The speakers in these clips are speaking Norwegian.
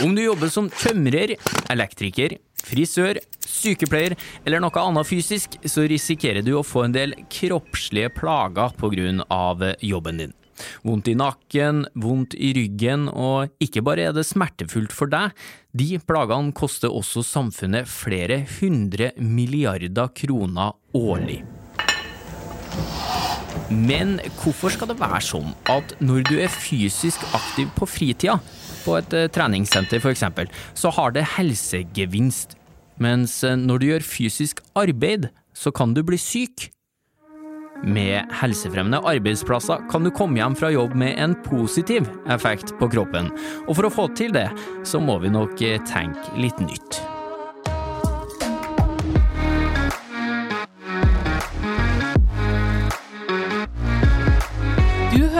Om du jobber som tømrer, elektriker, frisør, sykepleier eller noe annet fysisk, så risikerer du å få en del kroppslige plager pga. jobben din. Vondt i nakken, vondt i ryggen, og ikke bare er det smertefullt for deg, de plagene koster også samfunnet flere hundre milliarder kroner årlig. Men hvorfor skal det være sånn at når du er fysisk aktiv på fritida, på et eh, treningssenter f.eks., så har det helsegevinst, mens eh, når du gjør fysisk arbeid, så kan du bli syk? Med helsefremmende arbeidsplasser kan du komme hjem fra jobb med en positiv effekt på kroppen, og for å få til det, så må vi nok eh, tenke litt nytt.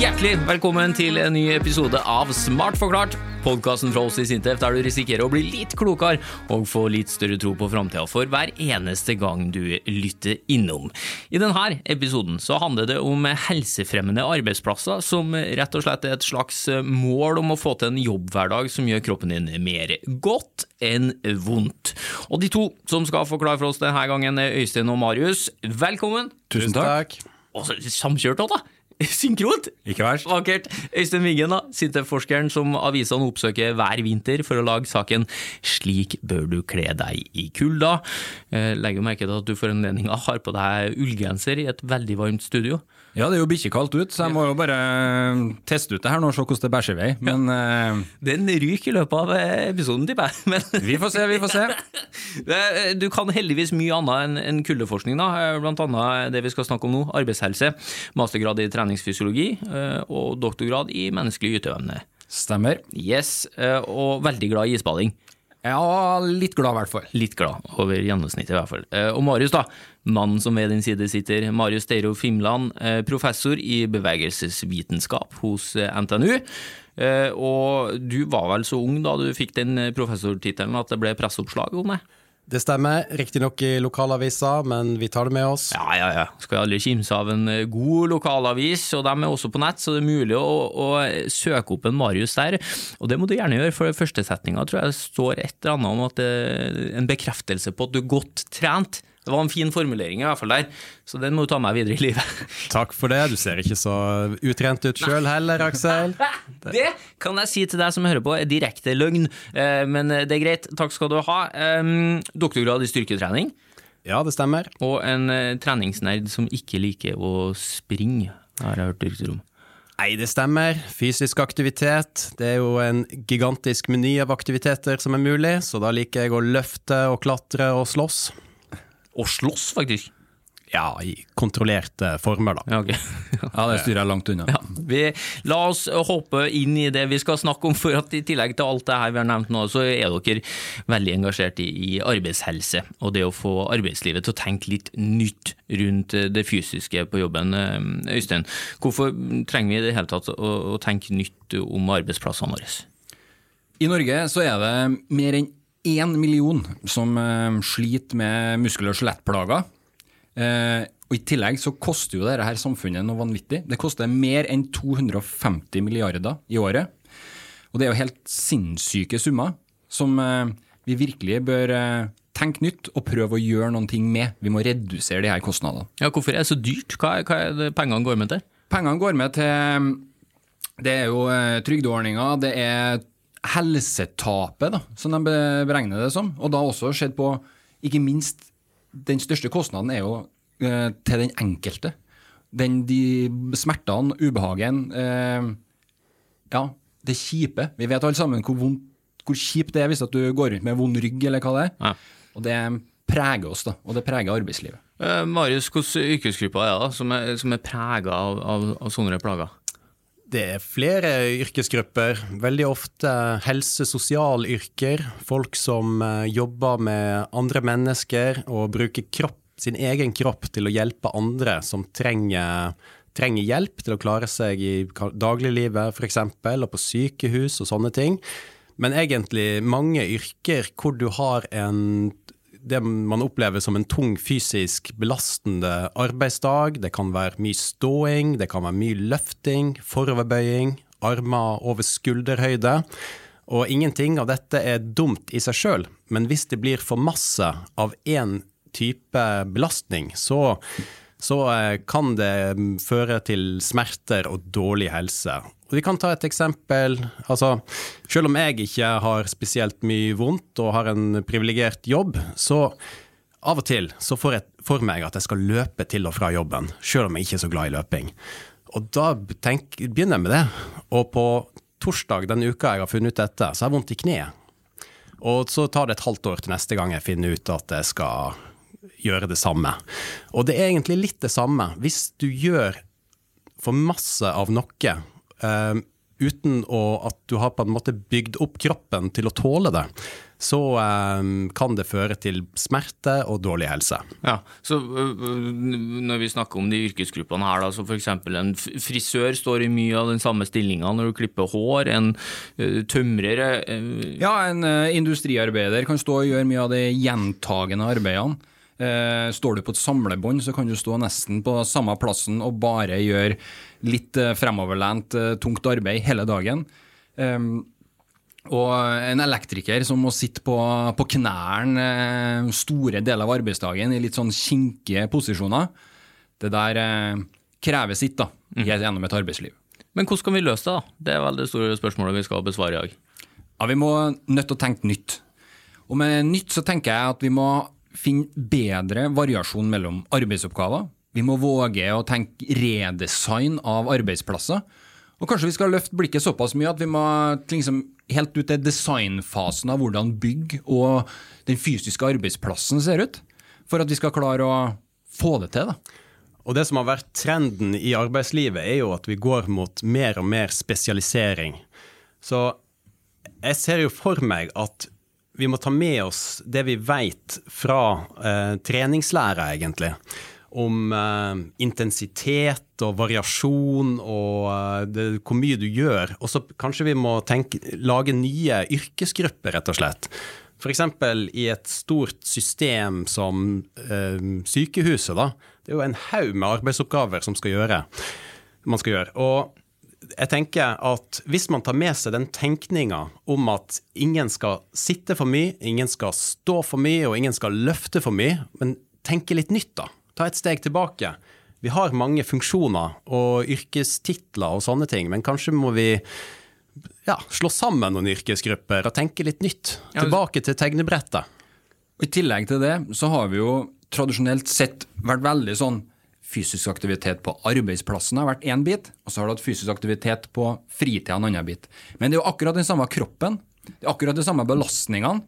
Hjertelig velkommen til en ny episode av Smart forklart. Podkasten fra oss i Sintef der du risikerer å bli litt klokere og få litt større tro på framtida for hver eneste gang du lytter innom. I denne episoden så handler det om helsefremmende arbeidsplasser, som rett og slett er et slags mål om å få til en jobbhverdag som gjør kroppen din mer godt enn vondt. Og de to som skal forklare for oss denne gangen, er Øystein og Marius. Velkommen! Tusen takk. Og samkjørt òg, da! Synkront! Ikke verst. Vakkert. Øystein Wiggen, da, Sintef-forskeren som avisene oppsøker hver vinter for å lage saken 'Slik bør du kle deg i kulda'. Eh, legger merke til at du for anledninga har på deg ullgenser i et veldig varmt studio. Ja, det er jo bikkjekaldt ut, så jeg må jo bare teste ut det her nå og se hvordan det bæsjer vei. Men eh, Den ryker i løpet av eh, episoden, tipper jeg. Vi får se, vi får se. Du kan heldigvis mye annet enn kuldeforskning, da. Eh, blant annet det vi skal snakke om nå, arbeidshelse. Mastergrad i treningsfysiologi eh, og doktorgrad i menneskelig yteevne. Stemmer. Yes, eh, og veldig glad i isbading. Ja, litt glad i hvert fall. Litt glad, over gjennomsnittet i hvert fall. Eh, Og Marius, da. Mannen som ved din side sitter. Marius Deiro Fimland, eh, professor i bevegelsesvitenskap hos eh, NTNU. Og du var vel så ung da du fikk den professortittelen at det ble presseoppslag om det? Det stemmer, riktignok i lokalavisa, men vi tar det med oss. Ja, ja, ja. Skal aldri kimse av en eh, god lokalavis, og de er også på nett, så det er mulig å, å søke opp en Marius der. Og det må du gjerne gjøre, for første setninga tror jeg det står et eller annet om at det er en bekreftelse på at du er godt trent. Det var en fin formulering i hvert fall der, så den må du ta med videre i livet. Takk for det, du ser ikke så utrent ut sjøl heller, Aksel. Det kan jeg si til deg som hører på er direkte løgn, eh, men det er greit. Takk skal du ha. Doktorgrad i styrketrening, Ja, det stemmer. og en eh, treningsnerd som ikke liker å springe, har jeg hørt rykter om. Nei, det stemmer. Fysisk aktivitet. Det er jo en gigantisk meny av aktiviteter som er mulig, så da liker jeg å løfte og klatre og slåss. Og slåss, faktisk. Ja, i kontrollerte former, da. Ja, okay. Ja, det styrer jeg langt unna. Ja, vi, la oss hoppe inn i det vi skal snakke om, for at i tillegg til alt det her vi har nevnt nå, så er dere veldig engasjert i, i arbeidshelse og det å få arbeidslivet til å tenke litt nytt rundt det fysiske på jobben. Eh, Øystein, hvorfor trenger vi i det hele tatt å, å tenke nytt om arbeidsplassene våre? I Norge så er det mer enn én million som eh, sliter med muskel- og skjelettplager. Eh, og I tillegg så koster jo dette her samfunnet noe vanvittig. Det koster mer enn 250 milliarder i året. Og det er jo helt sinnssyke summer som eh, vi virkelig bør tenke nytt og prøve å gjøre noen ting med. Vi må redusere de her kostnadene. Ja, hvorfor er det så dyrt? Hva, er- hva er det pengene går med til? Pengene går med til Det er jo trygdeordninger, det er helsetapet, da, som de beregner det som. Og da også sett på Ikke minst den største kostnaden er jo eh, til den enkelte. Den, de smertene, ubehagen eh, Ja, det kjipe. Vi vet alle sammen hvor, hvor kjipt det er hvis at du går rundt med vond rygg, eller hva det er. Ja. Og det preger oss, da. Og det preger arbeidslivet. Eh, Marius, hvilke yrkesgrupper er det som er, som er prega av, av, av sånne plager? Det er flere yrkesgrupper, veldig ofte helse-sosialyrker. Folk som eh, jobber med andre mennesker og bruker kropp, sin egen kropp til å hjelpe andre som trenger, trenger hjelp til å klare seg i dagliglivet f.eks., og på sykehus og sånne ting. Men egentlig mange yrker hvor du har en det man opplever som en tung fysisk belastende arbeidsdag. Det kan være mye ståing, det kan være mye løfting, foroverbøying, armer over skulderhøyde. Og ingenting av dette er dumt i seg sjøl, men hvis det blir for masse av én type belastning, så, så eh, kan det føre til smerter og dårlig helse. Og vi kan ta et eksempel. Altså, selv om jeg ikke har spesielt mye vondt og har en privilegert jobb, så av og til så får jeg for meg at jeg skal løpe til og fra jobben, selv om jeg ikke er så glad i løping. Og da tenk, begynner jeg med det. Og på torsdag denne uka jeg har funnet ut dette, så har jeg vondt i kneet. Og så tar det et halvt år til neste gang jeg finner ut at jeg skal gjøre det samme. Og det er egentlig litt det samme. Hvis du gjør for masse av noe uh, uten å, at du har på en måte bygd opp kroppen til å tåle det, så um, kan det føre til smerte og dårlig helse. Ja, så uh, Når vi snakker om de yrkesgruppene her, da, så f.eks. en frisør står i mye av den samme stillinga når du klipper hår. En uh, tømrer Ja, en industriarbeider kan stå og gjøre mye av de gjentagende arbeidene. Eh, står du på et samlebånd, så kan du stå nesten på samme plassen og bare gjøre litt eh, fremoverlent, eh, tungt arbeid hele dagen. Og en elektriker som må sitte på, på knærne eh, store deler av arbeidsdagen i litt sånn kinkige posisjoner, det der eh, krever sitt da, mm. gjennom et arbeidsliv. Men hvordan kan vi løse det? da? Det er vel det store spørsmålet vi skal besvare i dag. Ja, Vi må nødt til å tenke nytt. Og med nytt så tenker jeg at vi må finne bedre variasjon mellom arbeidsoppgaver. Vi må våge å tenke redesign av arbeidsplasser. Og kanskje vi skal løfte blikket såpass mye at vi må liksom helt ut til designfasen av hvordan bygg og den fysiske arbeidsplassen ser ut, for at vi skal klare å få det til. da. Og Det som har vært trenden i arbeidslivet, er jo at vi går mot mer og mer spesialisering. Så jeg ser jo for meg at vi må ta med oss det vi veit fra eh, treningslære, egentlig. Om eh, intensitet og variasjon og eh, det, hvor mye du gjør. Og så kanskje vi må tenke, lage nye yrkesgrupper, rett og slett. F.eks. i et stort system som eh, sykehuset. da. Det er jo en haug med arbeidsoppgaver som skal gjøre, man skal gjøre. Og jeg tenker at hvis man tar med seg den tenkninga om at ingen skal sitte for mye, ingen skal stå for mye, og ingen skal løfte for mye, men tenke litt nytt, da. Ta et steg tilbake. Vi har mange funksjoner og yrkestitler og sånne ting, men kanskje må vi ja, slå sammen noen yrkesgrupper og tenke litt nytt. Tilbake til tegnebrettet. I tillegg til det så har vi jo tradisjonelt sett vært veldig sånn fysisk aktivitet på arbeidsplassen har vært én bit, og så har du hatt fysisk aktivitet på fritida en annen bit. Men det er jo akkurat den samme kroppen, det er akkurat de samme belastningene.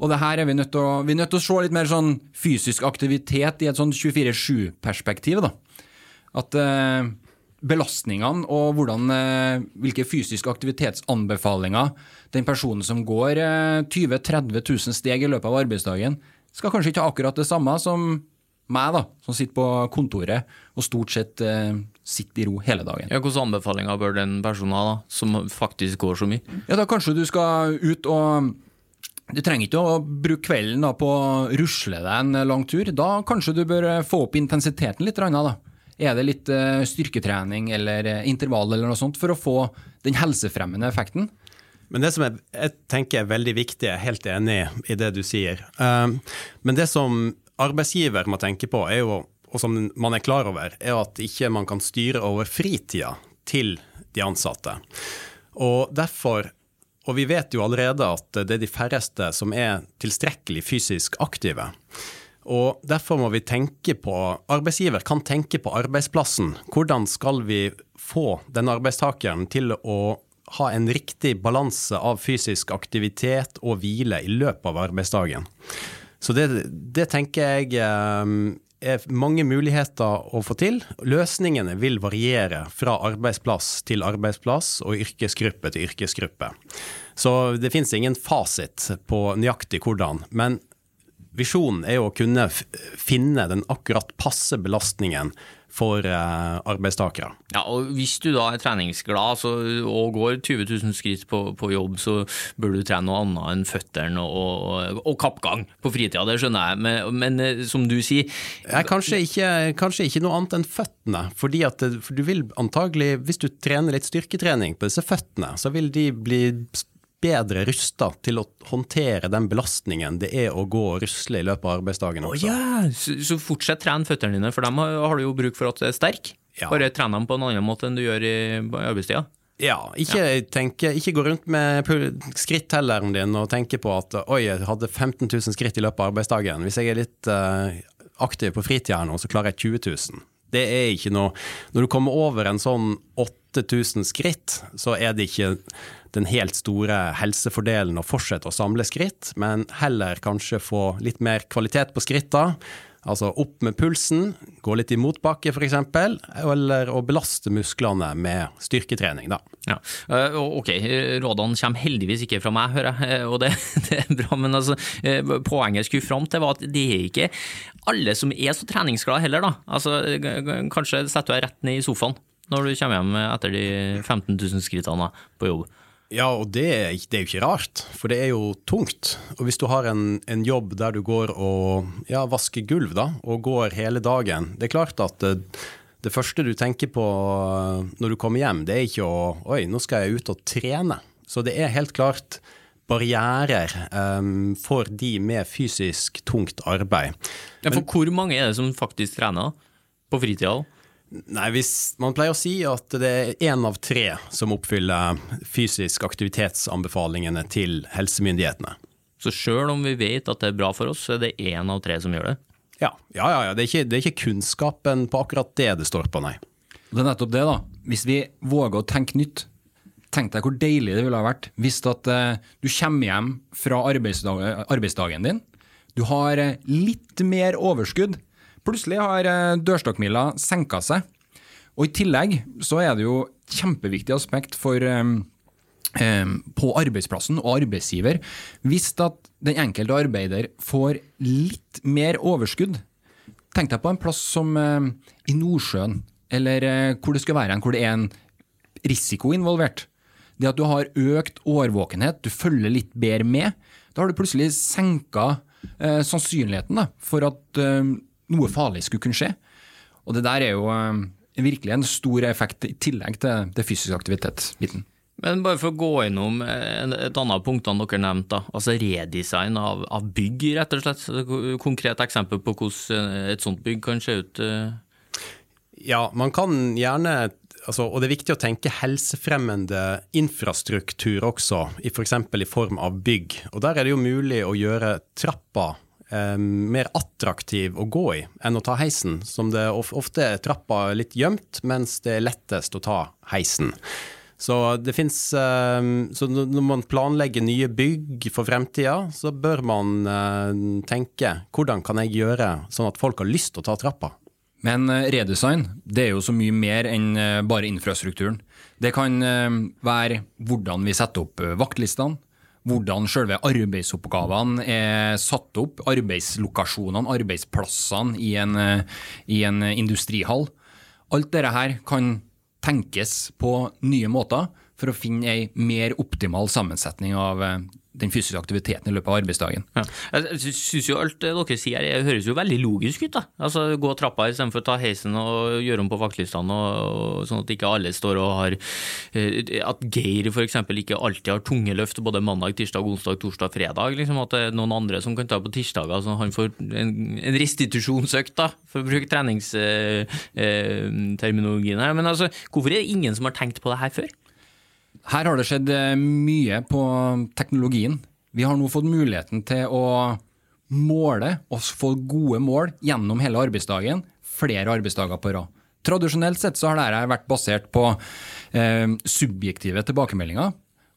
Og det her er vi nødt til å, vi er nødt til å se litt mer sånn fysisk aktivitet i et sånn 24-7-perspektiv. da. At eh, belastningene og hvordan, eh, hvilke fysiske aktivitetsanbefalinger den personen som går eh, 20 000-30 000 steg i løpet av arbeidsdagen, skal kanskje ikke ha akkurat det samme som meg, da, som sitter på kontoret og stort sett eh, sitter i ro hele dagen. Ja, Hvilke anbefalinger bør den personen ha, da, som faktisk går så mye? Ja, da Kanskje du skal ut og Du trenger ikke å bruke kvelden da, på å rusle deg en lang tur. Da kanskje du bør eh, få opp intensiteten litt. Da. Er det litt uh, styrketrening eller uh, intervall eller noe sånt for å få den helsefremmende effekten? Men det som jeg, jeg tenker er veldig viktig, jeg er helt enig i det du sier. Uh, men det som arbeidsgiver må tenke på, jo, og som man er klar over, er at ikke man kan styre over fritida til de ansatte. Og derfor og vi vet jo allerede at det er de færreste som er tilstrekkelig fysisk aktive. Og Derfor må vi tenke på Arbeidsgiver kan tenke på arbeidsplassen. Hvordan skal vi få den arbeidstakeren til å ha en riktig balanse av fysisk aktivitet og hvile i løpet av arbeidsdagen? Så det, det tenker jeg eh, er mange muligheter å få til. Løsningene vil variere fra arbeidsplass til arbeidsplass og yrkesgruppe til yrkesgruppe. Så det finnes ingen fasit på nøyaktig hvordan. Men visjonen er å kunne finne den akkurat passe belastningen for eh, arbeidstakere. Ja, og Hvis du da er treningsglad så, og går 20 000 skritt på, på, jobb, så bør du trene noe annet enn føttene og, og, og, kappgang på fritida, det skjønner jeg. Men, men eh, som du sier ja, kanskje, ikke, kanskje, ikke, noe annet enn føttene. fordi at for du vil antagelig, Hvis du trener litt styrketrening på disse føttene, så vil de bli bedre rusta til å håndtere den belastningen det er å gå og rusle i løpet av arbeidsdagen også. Oh, yeah. så, så fortsett tren føttene dine, for dem har du jo bruk for at du er sterk. Ja. Bare tren dem på en annen måte enn du gjør i arbeidstida. Ja, ikke, ja. Tenke, ikke, gå rundt med skrittelleren din og tenke på at oi, jeg hadde 15 000 skritt i løpet av arbeidsdagen. Hvis jeg er litt uh, aktiv på fritida nå, så klarer jeg 20 000. Det er ikke noe Når du kommer over en sånn 8000 skritt, så er det ikke den helt store helsefordelen å fortsette å samle skritt, men heller kanskje få litt mer kvalitet på skritta. Altså opp med pulsen, gå litt i motbakke f.eks., eller å belaste musklene med styrketrening, da. Ja, eh, ok, rådene kommer heldigvis ikke fra meg, hører jeg, og det, det er bra. Men altså, eh, poenget jeg skulle fram til, var at det er ikke alle som er så treningsglade heller, da. Altså, kanskje setter du deg rett ned i sofaen når du kommer hjem etter de 15 000 skrittene på jobb. Ja, og det, det, er jo ikke rart, for det er jo tungt. Og hvis du har en, en jobb der du går og ja, vasker gulv, da, og går hele dagen Det er klart at det, det, første du tenker på når du kommer hjem, det er ikke å Oi, nå skal jeg ut og trene. Så det er helt klart barrierer um, for de med fysisk tungt arbeid. Ja, for hvor mange er det som faktisk trener på fritida? Nei, hvis, Man pleier å si at det er én av tre som oppfyller fysisk aktivitetsanbefalingene til helsemyndighetene. Så sjøl om vi vet at det er bra for oss, så er det én av tre som gjør det? Ja, ja, ja, ja. Det, er ikke, det, er ikke, kunnskapen på akkurat det det står på, nei. Det er nettopp det, da. Hvis vi våger å tenke nytt. Tenk deg hvor deilig det ville ha vært hvis at uh, du kommer hjem fra arbeidsdag, arbeidsdagen din. Du har uh, litt mer overskudd Plutselig har eh, dørstokkmila senka seg. Og i tillegg så er det jo kjempeviktig aspekt for um, um, på arbeidsplassen og arbeidsgiver hvis at den enkelte arbeider får litt mer overskudd. Tenk deg på en plass som um, i Nordsjøen, eller uh, hvor det skal være en, hvor det er en risiko involvert. Det at du har økt årvåkenhet, du følger litt bedre med, da har du plutselig senka uh, sannsynligheten da, for at uh, noe farlig skulle kunne skje. Og det der er jo uh, virkelig en stor effekt i tillegg til det fysisk aktivitet-biten. Men bare for å gå innom et annet punkt dere nevnte, altså redesign av, av, bygg, rett og slett. Konkret eksempel på hvordan et sånt bygg kan se ut? Eh? Ja, man kan gjerne altså, og det er viktig å tenke helsefremmende infrastruktur også, f.eks. For i form av bygg. Og Der er det jo mulig å gjøre trappa eh, mer attraktiv å gå i enn å ta heisen, som det ofte er trappa litt gjemt, mens det er lettest å ta heisen. Så finnes, eh, så når man planlegger nye bygg for fremtida, så bør man eh, tenke hvordan kan jeg gjøre sånn at folk har lyst til å ta trappa. Men eh, redesign det er jo så mye mer enn bare infrastrukturen. Det kan være hvordan vi setter opp vaktlistene, hvordan selve arbeidsoppgavene er satt opp, arbeidslokasjonene, arbeidsplassene i en, i en industrihall. Alt dette her kan tenkes på nye måter for å finne ei mer optimal sammensetning av den fysiske aktiviteten i løpet av arbeidsdagen. Ja. Jeg synes jo Alt dere sier her høres jo veldig logisk ut. da. Altså Gå trappa istedenfor å ta heisen og gjøre om på vaktlistene, og, sånn at ikke alle står og har eh, At Geir f.eks. ikke alltid har tunge løft både mandag, tirsdag, onsdag, torsdag, fredag. liksom At det er noen andre som kan ta på tirsdager, så han får en, en restitusjonsøkt, da, for å bruke treningsterminologien her. Men altså, hvorfor er det ingen som har tenkt på det her før? Her har det skjedd eh, mye på teknologien. Vi har nå fått muligheten til å måle og få gode mål gjennom hele arbeidsdagen, flere arbeidsdager på rad. Tradisjonelt sett så har dette vært basert på eh, subjektive tilbakemeldinger.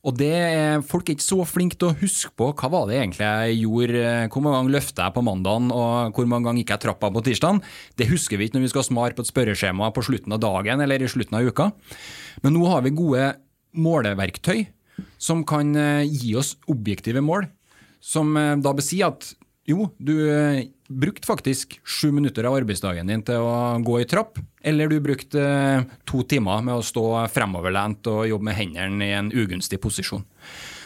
Og det er, Folk er ikke så flinke til å huske på hva var det egentlig jeg gjorde, eh, hvor mange ganger løfta jeg på mandagen og hvor mange ganger gikk jeg trappa på tirsdagen. Det husker vi ikke når vi skal smare på et spørreskjema på slutten av dagen eller i slutten av uka. Men nå har vi gode måleverktøy som kan eh, gi oss objektive mål. Som eh, da si at jo, du eh, brukte faktisk sju minutter av arbeidsdagen din til å gå i trapp, eller du brukte to timer med å stå fremoverlent og jobbe med hendene i en ugunstig posisjon.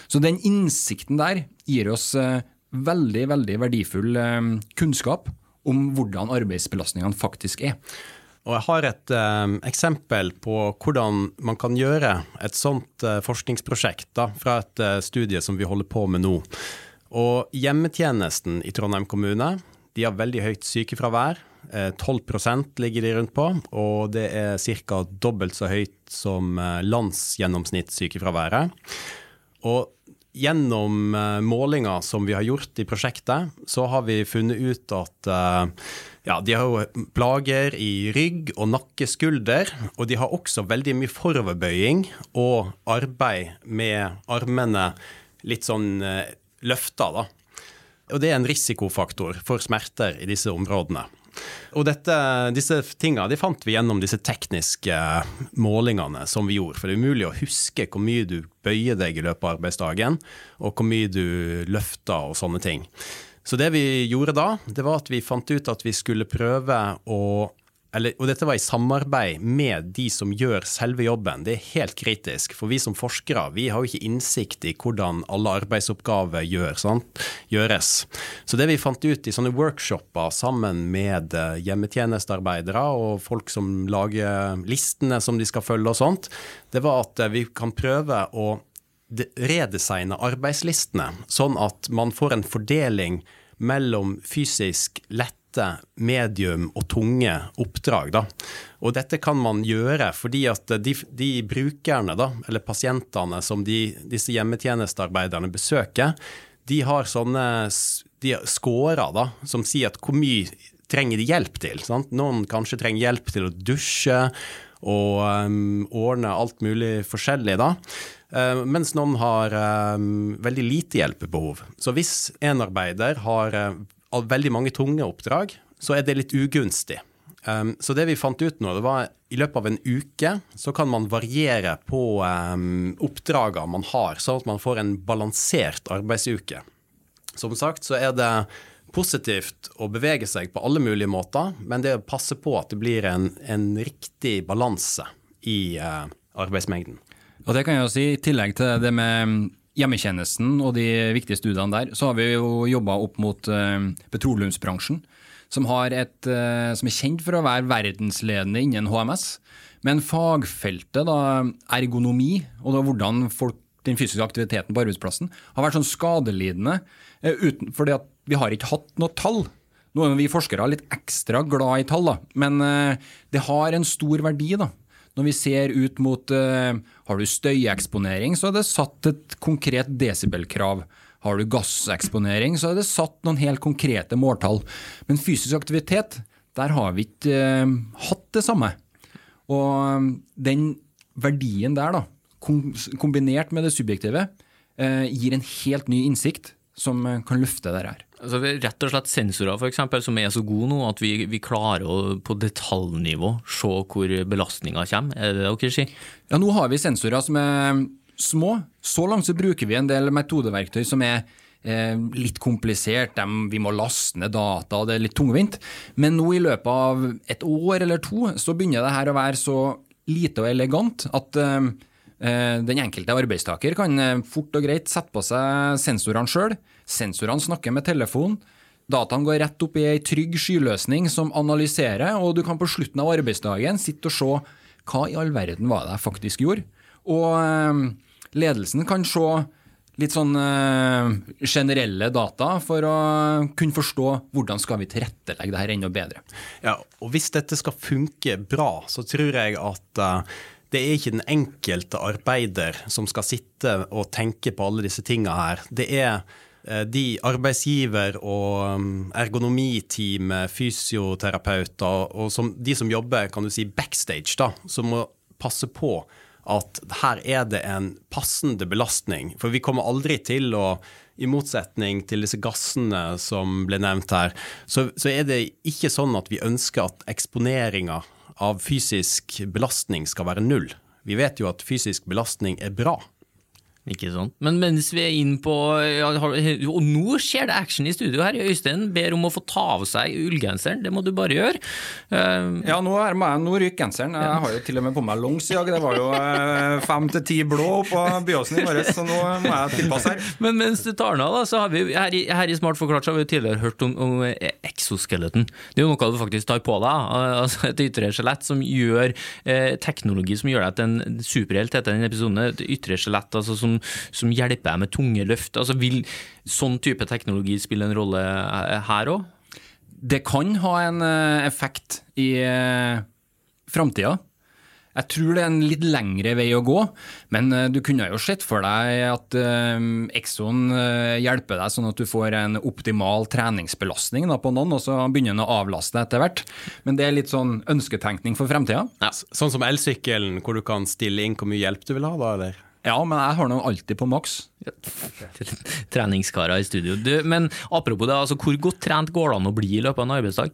Så den innsikten der gir oss veldig, veldig verdifull kunnskap om hvordan arbeidsbelastningene faktisk er. Og jeg har et eh, eksempel på hvordan man kan gjøre et sånt eh, forskningsprosjekt da, fra et eh, studie som vi holder på med nå. Og hjemmetjenesten i Trondheim kommune de har veldig høyt sykefravær. 12% ligger de rundt på, og det er ca. dobbelt så høyt som landsgjennomsnittssykefraværet. Og gjennom uh, målinger som vi har gjort i prosjektet, så har vi funnet ut at ja, de har jo plager i rygg og nakkeskulder, og de har også veldig mye foroverbøying og arbeid med armene litt sånn uh, løfta, da. Og det er en risikofaktor for smerter i disse områdene. Og dette, disse tingene de fant vi gjennom disse tekniske målingene som vi gjorde. For det er umulig å huske hvor mye du bøyer deg i løpet av arbeidsdagen, og hvor mye du løfter og sånne ting. Så det vi gjorde da, det var at vi fant ut at vi skulle prøve å eller, og dette var i samarbeid med de som gjør selve jobben. Det er helt kritisk, for vi som forskere vi har jo ikke innsikt i hvordan alle arbeidsoppgaver gjør, sant? gjøres. Så det vi fant ut i sånne workshoper sammen med eh, hjemmetjenestearbeidere og folk som lager listene som de skal følge og sånt, det var at eh, vi kan prøve å redesigne arbeidslistene, sånn at man får en fordeling mellom fysisk lette, medium og tunge oppdrag. Da. Og dette kan man gjøre fordi at de, de brukerne, da, eller pasientene som de, disse hjemmetjenestearbeiderne besøker, de har sånne de scorer da, som sier at hvor mye trenger de hjelp til. Sant? Noen kanskje trenger hjelp til å dusje og um, ordne alt mulig forskjellig, da. Uh, mens noen har um, veldig lite hjelpebehov. Så hvis en arbeider har uh, veldig mange tunge oppdrag, så er det litt ugunstig. Um, så det vi fant ut nå, det var i løpet av en uke så kan man variere på um, oppdragene man har, sånn at man får en balansert arbeidsuke. Som sagt så er det positivt å bevege seg på alle mulige måter, men det å passe på at det blir en, en riktig balanse i uh, arbeidsmengden. Og det kan jeg jo si, I tillegg til det med hjemmetjenesten og de viktige studiene der, så har vi jo jobba opp mot uh, petroleumsbransjen, som, et, uh, som, er kjent for å være verdensledende innen HMS. Men fagfeltet, da, ergonomi, og da hvordan folk, den fysiske aktiviteten på arbeidsplassen har vært sånn skadelidende uh, uten, fordi at vi har ikke hatt noe tall. Nå er vi forskere litt ekstra glad i tall, da, men det har en stor verdi. da, når vi ser ut mot uh, Har du støyeksponering, så er det satt et konkret desibelkrav. Har du gasseksponering, så er det satt noen helt konkrete måltall. Men fysisk aktivitet, der har vi ikke uh, hatt det samme. Og um, den verdien der, da, kombinert med det subjektive, uh, gir en helt ny innsikt som kan løfte det her. Altså, rett og slett sensorer for eksempel, som er så gode nå at vi, vi klarer å på detaljnivå se hvor belastninga kommer, er det det dere sier? Ja, nå har vi sensorer som er små. Så langt så bruker vi en del metodeverktøy som er eh, litt komplisert, de, vi må laste ned data, det er litt tungvint. Men nå i løpet av et år eller to så begynner det her å være så lite og elegant at eh, eh den enkelte arbeidstaker kan eh, fort og greit sette på seg sensorene sjøl Sensorene snakker med telefonen. Dataen går rett opp i ei trygg skyløsning som analyserer, og du kan på slutten av arbeidsdagen sitte og se hva i all verden var det jeg faktisk gjorde. Og eh, ledelsen kan se litt sånn eh, generelle data for å kunne forstå hvordan skal vi tilrettelegge det her enda bedre. Ja, og Hvis dette skal funke bra, så tror jeg at uh, det er ikke den enkelte arbeider som skal sitte og tenke på alle disse tinga her. Det er Eh, de arbeidsgiver- og ergonomiteamet, ergonomiteam, fysioterapeuter og som, de som jobber kan du si, backstage, da, som må passe på at her er det en passende belastning. For vi kommer aldri til å i motsetning til disse gassene som ble nevnt her, så, så er det ikke sånn at vi ønsker at eksponeringa av fysisk belastning skal være null. Vi vet jo at fysisk belastning er bra. Ikke sant. Men mens vi er inne på ja, Og nå skjer det action i studio her. Øystein ber om å få ta av seg ullgenseren. Det må du bare gjøre. Uh, Ja, nå, er, jeg- nå ryker genseren. Jeg har jo til og med på meg longs i dag. Det var jo uh, fem til ti blå på Byåsen i morges, så nå må jeg tilpasse her. Men mens du tar den av, da, så har vi her i, her i Smart forklart så har vi tidligere hørt om, om eh, exoskeleton. Det er jo noe du faktisk tar på deg. Altså et ytre skjelett som gjør eh, teknologi som gjør deg til en superhelt, heter den episoden. Et ytre skjelett altså, som, som hjelper deg med tunge løft. Altså, vil sånn type teknologi spille en rolle eh, her òg? Det kan ha en eh, effekt i uh, framtida. Jeg tror det er en litt lengre vei å gå, men eh, du kunne jo sett for deg at Exxon eh, hjelper deg sånn at du får en optimal treningsbelastning på noen, og så begynner den å avlaste etter hvert. Men det er litt sånn ønsketenkning for fremtida. Ja, Sånn som elsykkelen, hvor du kan stille inn hvor mye hjelp du vil ha, da, eller? Ja, men jeg har nå alltid på maks. Treningskarer i studio. Du, men apropos det, altså, hvor godt trent går det an å bli i løpet av en arbeidsdag?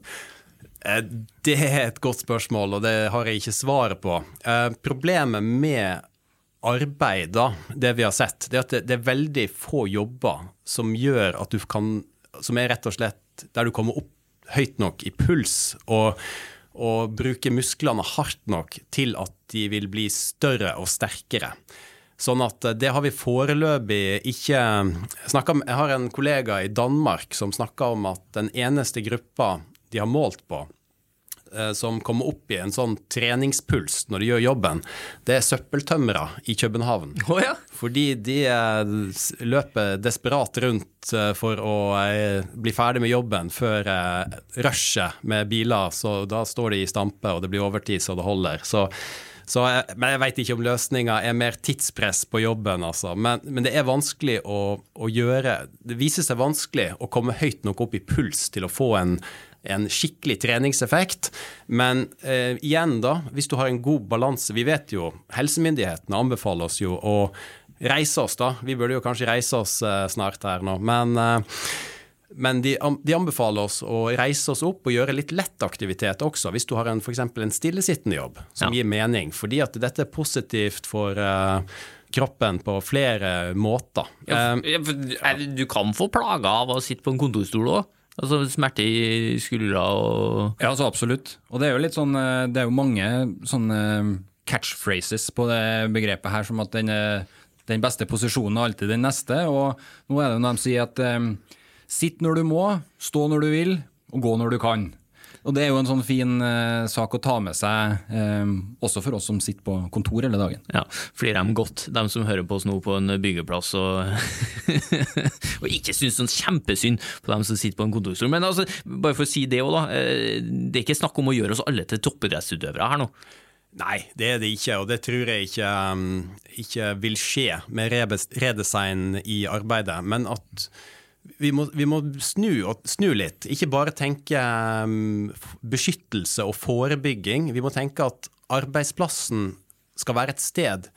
Eh, Det er et godt spørsmål, og det har jeg ikke svaret på. Eh, Problemet med arbeid, da, det vi har sett, det er at det, det er veldig få jobber som gjør at du kan Som er rett og slett der du kommer opp høyt nok i puls og, og bruker musklene hardt nok til at de vil bli større og sterkere. Sånn at eh, det har vi foreløpig ikke snakka om. Jeg har en kollega i Danmark som snakka om at den eneste gruppa de har målt på, eh, som kommer opp i en sånn treningspuls når de gjør jobben, det er søppeltømmere i København. Oh, ja. Fordi de eh, løper desperat rundt eh, for å eh, bli ferdig med jobben før eh, rushet med biler, så da står de i stampe, og det blir overtid så det holder. Så, så jeg, men jeg veit ikke om løsninga er mer tidspress på jobben, altså. Men, men det er vanskelig å, å gjøre Det viser seg vanskelig å komme høyt nok opp i puls til å få en en skikkelig treningseffekt. Men eh, igjen, da, hvis du har en god balanse Vi vet jo, helsemyndighetene anbefaler oss jo å reise oss, da. Vi burde jo kanskje reise oss eh, snart her nå. Men, eh, men de, de anbefaler oss å reise oss opp og gjøre litt lett aktivitet også, hvis du har en, eksempel en stillesittende jobb som Ja. gir mening. Fordi at dette er positivt for uh, kroppen på flere måter. Ja, Eh, for- ja, for, er- du kan få plager av å sitte på en kontorstol òg. Altså smerte i skuldra og Ja, altså absolutt. Og det er jo litt sånn eh, Det er jo mange sånne catchphrases på det begrepet her, som at den, den beste posisjonen er alltid den neste. Og nå er det jo når de sier at um, sitt når du må, stå når du vil, og gå når du kan. Og det er jo en sånn fin eh, sak å ta med seg, eh, også for oss som sitter på kontor hele dagen. Ja, flirer dem godt, dem som hører på oss nå på en byggeplass og, og ikke syns sånn kjempesynd på dem som sitter på en kontorstol. Men altså, bare for å si det òg, da. eh, Det er ikke snakk om å gjøre oss alle til toppidrettsutøvere her nå. Nei, det er det ikke, og det tror jeg ikke, um, ikke vil skje med redesign i arbeidet. Men at vi må, vi må snu, snu litt. Ikke bare tenke um, beskyttelse og forebygging. Vi må tenke at arbeidsplassen skal være et sted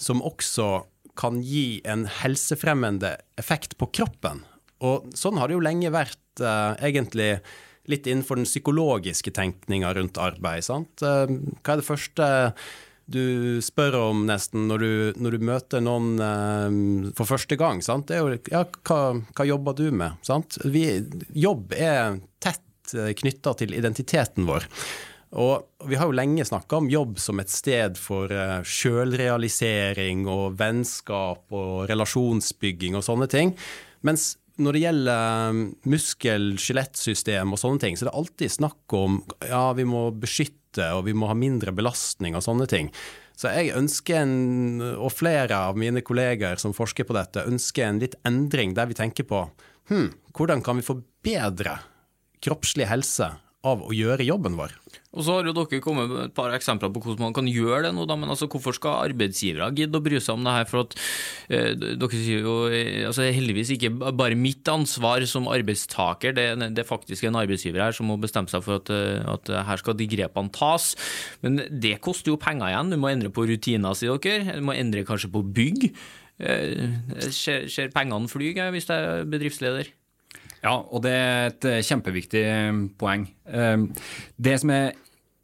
som også kan gi en helsefremmende effekt på kroppen. Og sånn har det jo lenge vært, eh, egentlig litt innenfor den psykologiske tenkninga rundt arbeid. sant? Eh, hva er det første du spør om nesten når du, når du møter noen eh, for første gang? sant? Det er jo ja, hva, hva jobber du med? sant? Vi, jobb er tett uh, knytta til identiteten vår. Og vi har jo lenge snakka om jobb som et sted for uh, sjølrealisering og vennskap og relasjonsbygging og sånne ting. Mens når det gjelder um, muskel-skjelettsystem og sånne ting, så er det alltid snakk om ja, vi må beskytte og vi må ha mindre belastning og sånne ting. Så jeg ønsker en, og flere av mine kolleger som forsker på dette, ønsker en litt endring der vi tenker på hm, hvordan kan vi forbedre bedre kroppslig helse av å gjøre jobben vår? Og så har jo dere kommet med et par eksempler på hvordan man kan gjøre det nå, da, men altså, hvorfor skal arbeidsgivere gidde å bry seg om det her? For at eh, dere sier jo eh, altså, heldigvis ikke bare mitt ansvar som arbeidstaker, det, det er faktisk en arbeidsgiver her som må bestemme seg for at, eh, at her skal de grepene tas. Men det koster jo penger igjen. Du må endre på rutiner, sier dere. Du må endre kanskje på bygg. Eh, Ser, pengene fly hvis jeg er bedriftsleder? Ja, og det er et kjempeviktig eh, poeng. Det som er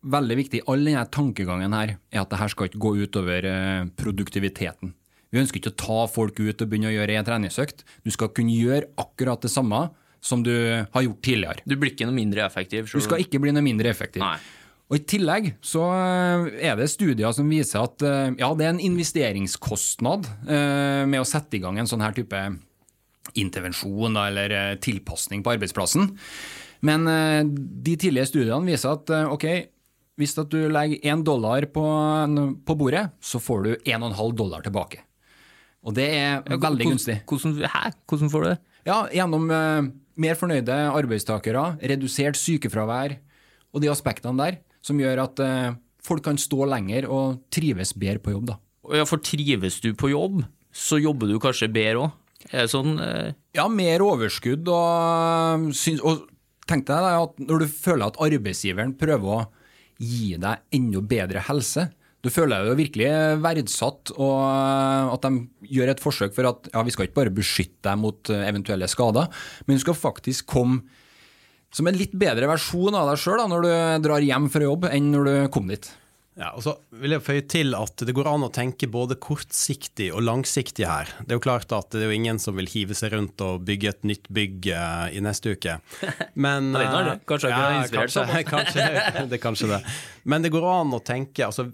veldig viktig all denne tankegangen her, er at det her skal ikke gå utover eh, produktiviteten. Vi ønsker ikke å ta folk ut og begynne å gjøre en treningsøkt. Du skal kunne gjøre akkurat det samme som du har gjort tidligere. Du blir ikke noe mindre effektiv. Du skal ikke bli noe mindre effektiv. Nei. Og I tillegg så eh, er det studier som viser at eh, ja, det er en investeringskostnad med å sette i gang en sånn her type intervensjon eller tilpasning på arbeidsplassen. Men de tidlige studiene viser at ok, hvis du legger én dollar på, på bordet, så får du 1,5 dollar tilbake. Og det er veldig gunstig. Hvordan, hæ? Hvordan får du det? Ja, Gjennom uh, mer fornøyde arbeidstakere, redusert sykefravær og de aspektene der, som gjør at uh, folk kan stå lenger og trives bedre på jobb. da. Ja, for trives du på jobb, så jobber du kanskje bedre òg. Er det sånn Uh... Ja, mer overskudd og, og tenk deg da at når du føler at arbeidsgiveren prøver å gi deg enda bedre helse, du føler deg jo virkelig verdsatt, og at de gjør et forsøk for at ja, vi skal ikke bare beskytte deg mot eh, eventuelle skader, men du skal faktisk komme som en litt bedre versjon av deg sjøl når du drar hjem fra jobb, enn når du kom dit. Ja, og så vil jeg føye til at det går an å tenke både kortsiktig og langsiktig her. Det er jo klart at det er jo ingen som vil hive seg rundt og bygge et nytt bygg uh, i neste uke. Men uh, vet eh, kanskje inspirert kanskje, kanskje, det er kanskje det. Men det går an å tenke altså,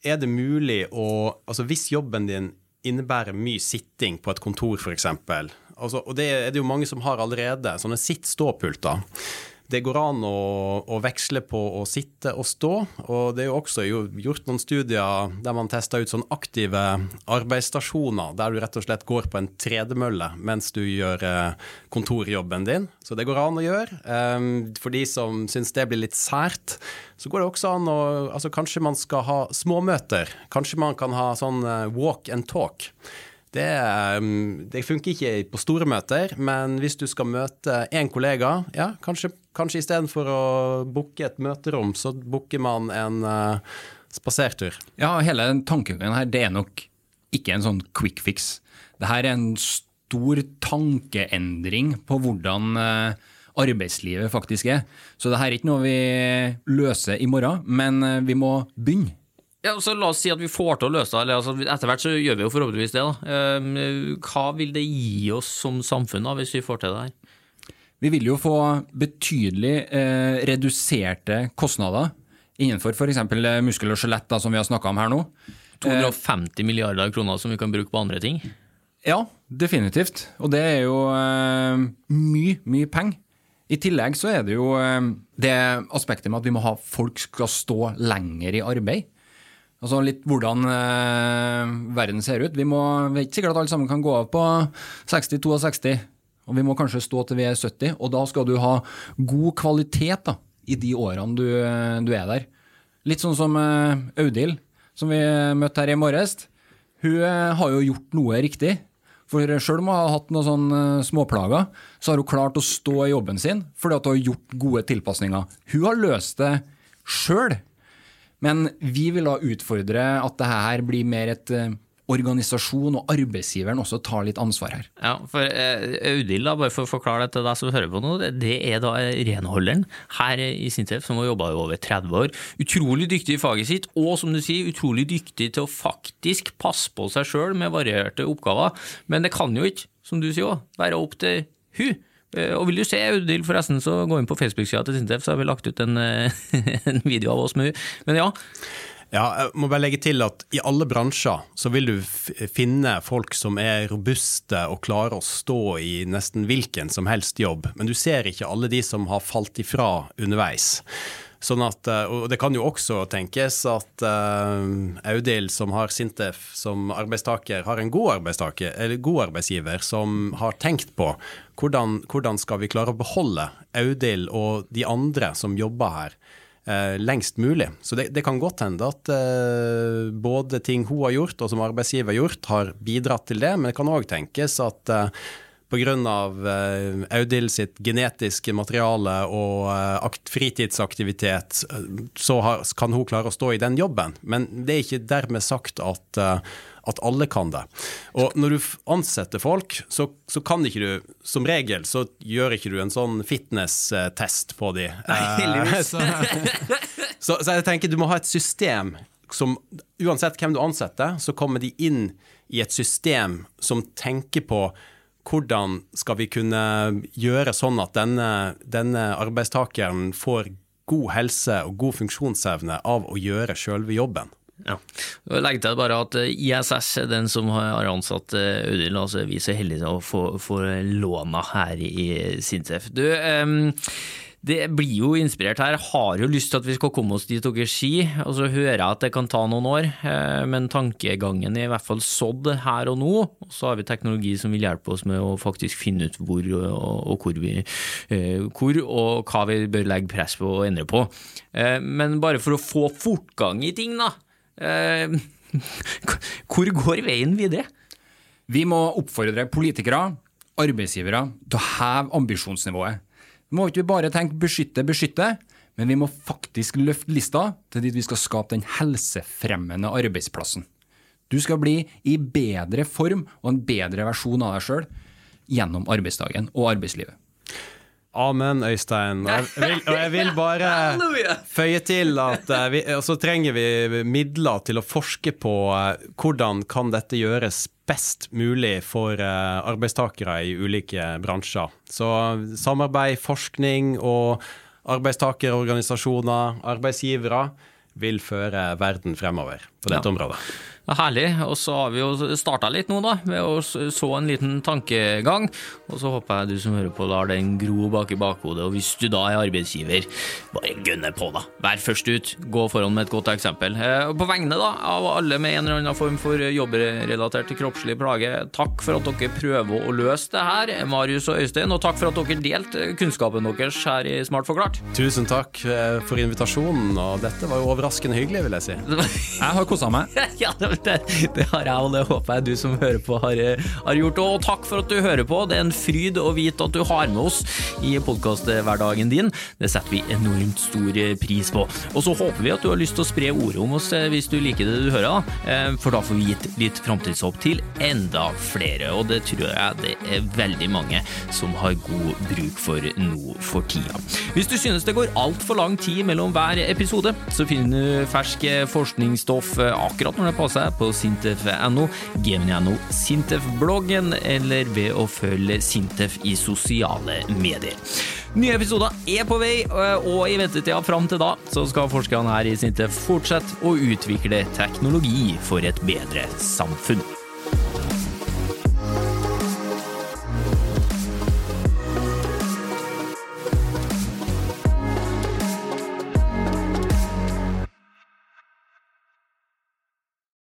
Er det mulig å altså Hvis jobben din innebærer mye sitting på et kontor, f.eks., altså, og det er det jo mange som har allerede, sånne sitt-stå-pulter. Det går an å, å veksle på å sitte og stå, og det er jo også jo gjort noen studier der man tester ut sånn aktive arbeidsstasjoner, der du rett og slett går på en tredemølle mens du gjør eh, kontorjobben din. Så det går an å gjøre. Um, for de som syns det blir litt sært, så går det også an å altså Kanskje man skal ha småmøter. Kanskje man kan ha sånn eh, walk and talk. Det, um, det funker ikke på store møter, men hvis du skal møte én kollega, ja, kanskje, kanskje istedenfor å booke et møterom, så booker man en uh, spasertur. Ja, hele tankegangen her, det er nok ikke en sånn quick fix. Det her er en stor tankeendring på hvordan uh, arbeidslivet faktisk er. Så det her er ikke noe vi løser i morgen, men eh, vi må begynne. Ja, så La oss si at vi får til å løse det. eller Altså, etter hvert så gjør vi jo forhåpentligvis det. da. Eh, Hva vil det gi oss som samfunn da, hvis vi får til det her? Vi vil jo få betydelig eh, reduserte kostnader innenfor f.eks. muskel og skjelett, som vi har snakka om her nå. 250 milliarder kroner som vi kan bruke på andre ting. Ja, definitivt. Og det er jo eh, mye, mye penger. I tillegg så er det jo eh, det aspektet med at vi må ha folk skal stå lenger i arbeid. Altså litt hvordan eh, verden ser ut. Vi må, det er ikke sikkert at alle sammen kan gå av på 60-62, og vi må kanskje stå til vi er 70. Og da skal du ha god kvalitet da, i de årene du, du er der. Litt sånn som eh, Audhild, som vi møtte her i morges. Hun eh, har jo gjort noe riktig. For sjøl om hun har hatt noen sånne eh, småplager, så har hun klart å stå i jobben sin fordi hun har gjort gode tilpasninger. Hun har løst det sjøl. Men vi vil da utfordre at det her blir mer et eh, organisasjon, og arbeidsgiveren også tar litt ansvar her. Ja, for eh, Audhild, bare for å forklare det til deg som hører på nå, det, er da renholderen her i Sintef som har jobba i over 30 år. Utrolig dyktig i faget sitt, og som du sier, utrolig dyktig til å faktisk passe på seg sjøl med varierte oppgaver. Men det kan jo ikke, som du sier òg, være opp til hun. Eh, Og vil du se Audhild, forresten, så gå inn på Facebook-sida til Sintef, så har vi lagt ut en, eh, en video av oss med henne. Men ja, Ja, jeg må bare legge til at i alle bransjer så vil du finne folk som er robuste og klarer å stå i nesten hvilken som helst jobb, men du ser ikke alle de som har falt ifra underveis. Sånn at, eh, og Det kan jo også tenkes at uh, Audhild, som har Sintef som arbeidstaker, har en god arbeidstaker, god arbeidsgiver som har tenkt på hvordan, hvordan skal vi klare å beholde Audhild og de andre som jobber her, eh, lengst mulig. Så det, det kan godt hende at uh, både ting hun har gjort og som arbeidsgiver har gjort, har bidratt til det, men det kan òg tenkes at eh, Pga. Uh, Audhild sitt genetiske materiale og akt, fritidsaktivitet, eh, så har, kan hun klare å stå i den jobben. Men det er ikke dermed sagt at, at alle kan det. Og når du ansetter folk, så, så kan ikke du Som regel så gjør ikke du en sånn fitness-test på de. heldigvis. så, så, så jeg tenker du må ha et system som uansett hvem du ansetter, så kommer de inn i et system som tenker på hvordan skal vi kunne gjøre sånn at denne, denne arbeidstakeren får god helse og god funksjonsevne av å gjøre sjølve jobben. Ja. Legg til bare at eh, ISS den som har ansatt Audhild, Audun. Altså, vi er så heldige å få, få låna her i Sintef. Du, um, det blir jo inspirert her. Jeg har jo lyst til at vi skal komme oss dit dere sier, og så hører jeg at det kan ta noen år, eh, men tankegangen er i hvert fall sådd her og nå. Og så har vi teknologi som vil hjelpe oss med å faktisk finne ut hvor og, hvor, vi, hvor og hva vi bør legge press på og endre på. Men bare for å få fortgang i ting, da Eh, hvor går veien videre? Vi må oppfordre politikere, arbeidsgivere, til å heve ambisjonsnivået. Vi må ikke bare tenke beskytte, beskytte, men vi må faktisk løfte lista til dit vi skal skape den helsefremmende arbeidsplassen. Du skal bli i bedre form og en bedre versjon av deg sjøl gjennom arbeidsdagen og arbeidslivet. Amen, Øystein. Og jeg vil, og jeg vil bare føye til at uh, vi, så trenger vi midler til å forske på uh, hvordan kan dette gjøres best mulig for arbeidstakere i ulike bransjer. Så samarbeid, forskning og arbeidstakerorganisasjoner, arbeidsgivere, vil føre verden fremover på dette ja. området. Herlig. Og så har vi jo starta litt nå, da, med å så en liten tankegang. Og så håper jeg du som hører på, lar den gro bak i bakhodet. Og hvis du da er arbeidsgiver, bare gønne på, da. Vær først ut. Gå foran med et godt eksempel. Og på vegne da, av alle med en eller annen form for jobbrelatert kroppslig plage, takk for at dere prøver å løse det her, Marius og Øystein. Og takk for at dere delte kunnskapen deres her i Smart forklart. Tusen takk eh, for invitasjonen, og dette var jo overraskende hyggelig, vil jeg si. Jeg har kosa meg. ja, det det, har jeg, og det håper jeg du som hører på, har, har, gjort. Og takk for at du hører på. Det er en fryd å vite at du har med oss i podkasthverdagen din. Det setter vi enormt stor pris på. Og så håper vi at du har lyst til å spre ordet om oss eh, hvis du liker det du hører, da. Eh, for da får vi gitt litt framtidshåp til enda flere. Og det tror jeg det er veldig mange som har god bruk for nå for tida. Hvis du synes det går altfor lang tid mellom hver episode, så finner du fersk forskningsstoff akkurat når det passer på sintef.no, gemini.no, Sintef-bloggen eller ved å følge Sintef i sosiale medier. Nye episoder er på vei, og i ventetida fram til da så skal forskerne her i Sintef fortsette å utvikle teknologi for et bedre samfunn.